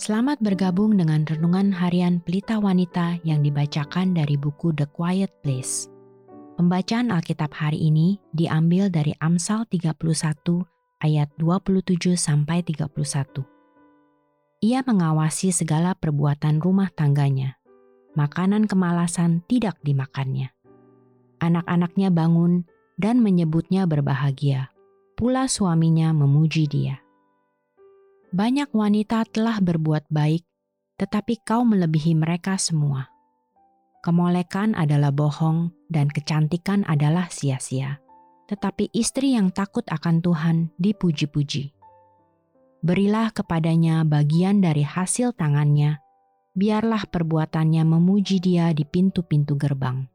Selamat bergabung dengan renungan harian Pelita Wanita yang dibacakan dari buku The Quiet Place. Pembacaan Alkitab hari ini diambil dari Amsal 31 ayat 27 sampai 31. Ia mengawasi segala perbuatan rumah tangganya. Makanan kemalasan tidak dimakannya. Anak-anaknya bangun dan menyebutnya berbahagia. Pula suaminya memuji dia. Banyak wanita telah berbuat baik, tetapi kau melebihi mereka semua. Kemolekan adalah bohong, dan kecantikan adalah sia-sia. Tetapi istri yang takut akan Tuhan dipuji-puji. Berilah kepadanya bagian dari hasil tangannya, biarlah perbuatannya memuji dia di pintu-pintu gerbang.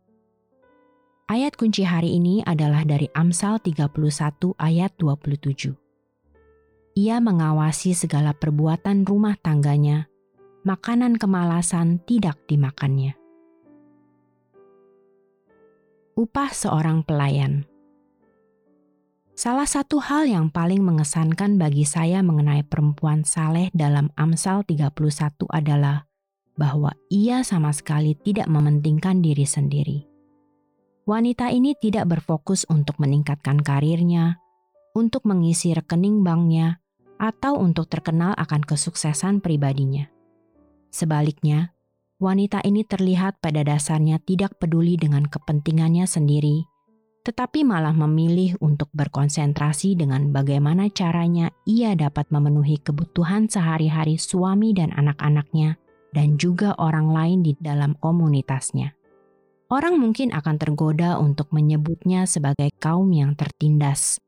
Ayat kunci hari ini adalah dari Amsal 31 ayat 27 ia mengawasi segala perbuatan rumah tangganya, makanan kemalasan tidak dimakannya. Upah seorang pelayan Salah satu hal yang paling mengesankan bagi saya mengenai perempuan saleh dalam Amsal 31 adalah bahwa ia sama sekali tidak mementingkan diri sendiri. Wanita ini tidak berfokus untuk meningkatkan karirnya, untuk mengisi rekening banknya, atau untuk terkenal akan kesuksesan pribadinya. Sebaliknya, wanita ini terlihat pada dasarnya tidak peduli dengan kepentingannya sendiri, tetapi malah memilih untuk berkonsentrasi dengan bagaimana caranya ia dapat memenuhi kebutuhan sehari-hari suami dan anak-anaknya, dan juga orang lain di dalam komunitasnya. Orang mungkin akan tergoda untuk menyebutnya sebagai kaum yang tertindas,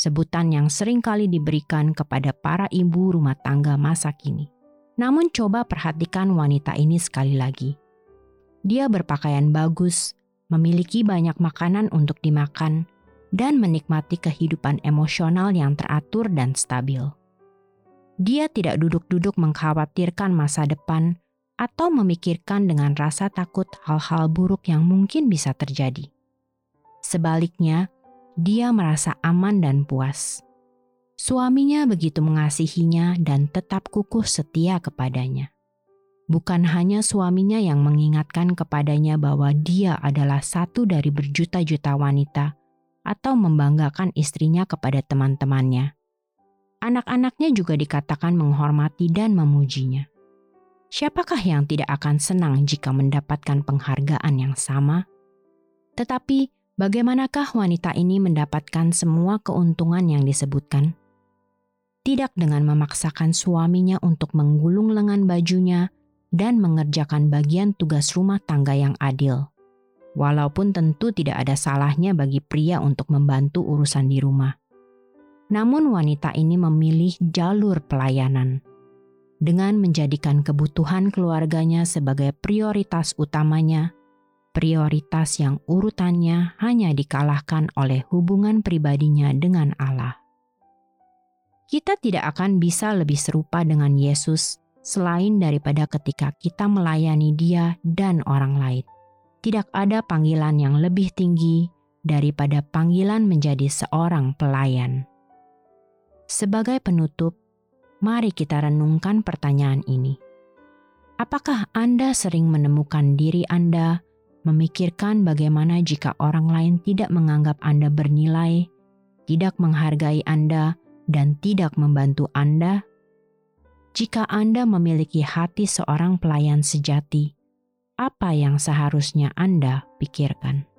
sebutan yang sering kali diberikan kepada para ibu rumah tangga masa kini. Namun coba perhatikan wanita ini sekali lagi. Dia berpakaian bagus, memiliki banyak makanan untuk dimakan, dan menikmati kehidupan emosional yang teratur dan stabil. Dia tidak duduk-duduk mengkhawatirkan masa depan atau memikirkan dengan rasa takut hal-hal buruk yang mungkin bisa terjadi. Sebaliknya, dia merasa aman dan puas. Suaminya begitu mengasihinya dan tetap kukuh setia kepadanya. Bukan hanya suaminya yang mengingatkan kepadanya bahwa dia adalah satu dari berjuta-juta wanita, atau membanggakan istrinya kepada teman-temannya. Anak-anaknya juga dikatakan menghormati dan memujinya. Siapakah yang tidak akan senang jika mendapatkan penghargaan yang sama? Tetapi Bagaimanakah wanita ini mendapatkan semua keuntungan yang disebutkan? Tidak dengan memaksakan suaminya untuk menggulung lengan bajunya dan mengerjakan bagian tugas rumah tangga yang adil. Walaupun tentu tidak ada salahnya bagi pria untuk membantu urusan di rumah. Namun wanita ini memilih jalur pelayanan. Dengan menjadikan kebutuhan keluarganya sebagai prioritas utamanya, prioritas yang urutannya hanya dikalahkan oleh hubungan pribadinya dengan Allah. Kita tidak akan bisa lebih serupa dengan Yesus selain daripada ketika kita melayani Dia dan orang lain. Tidak ada panggilan yang lebih tinggi daripada panggilan menjadi seorang pelayan. Sebagai penutup, mari kita renungkan pertanyaan ini. Apakah Anda sering menemukan diri Anda memikirkan bagaimana jika orang lain tidak menganggap Anda bernilai, tidak menghargai Anda, dan tidak membantu Anda? Jika Anda memiliki hati seorang pelayan sejati, apa yang seharusnya Anda pikirkan?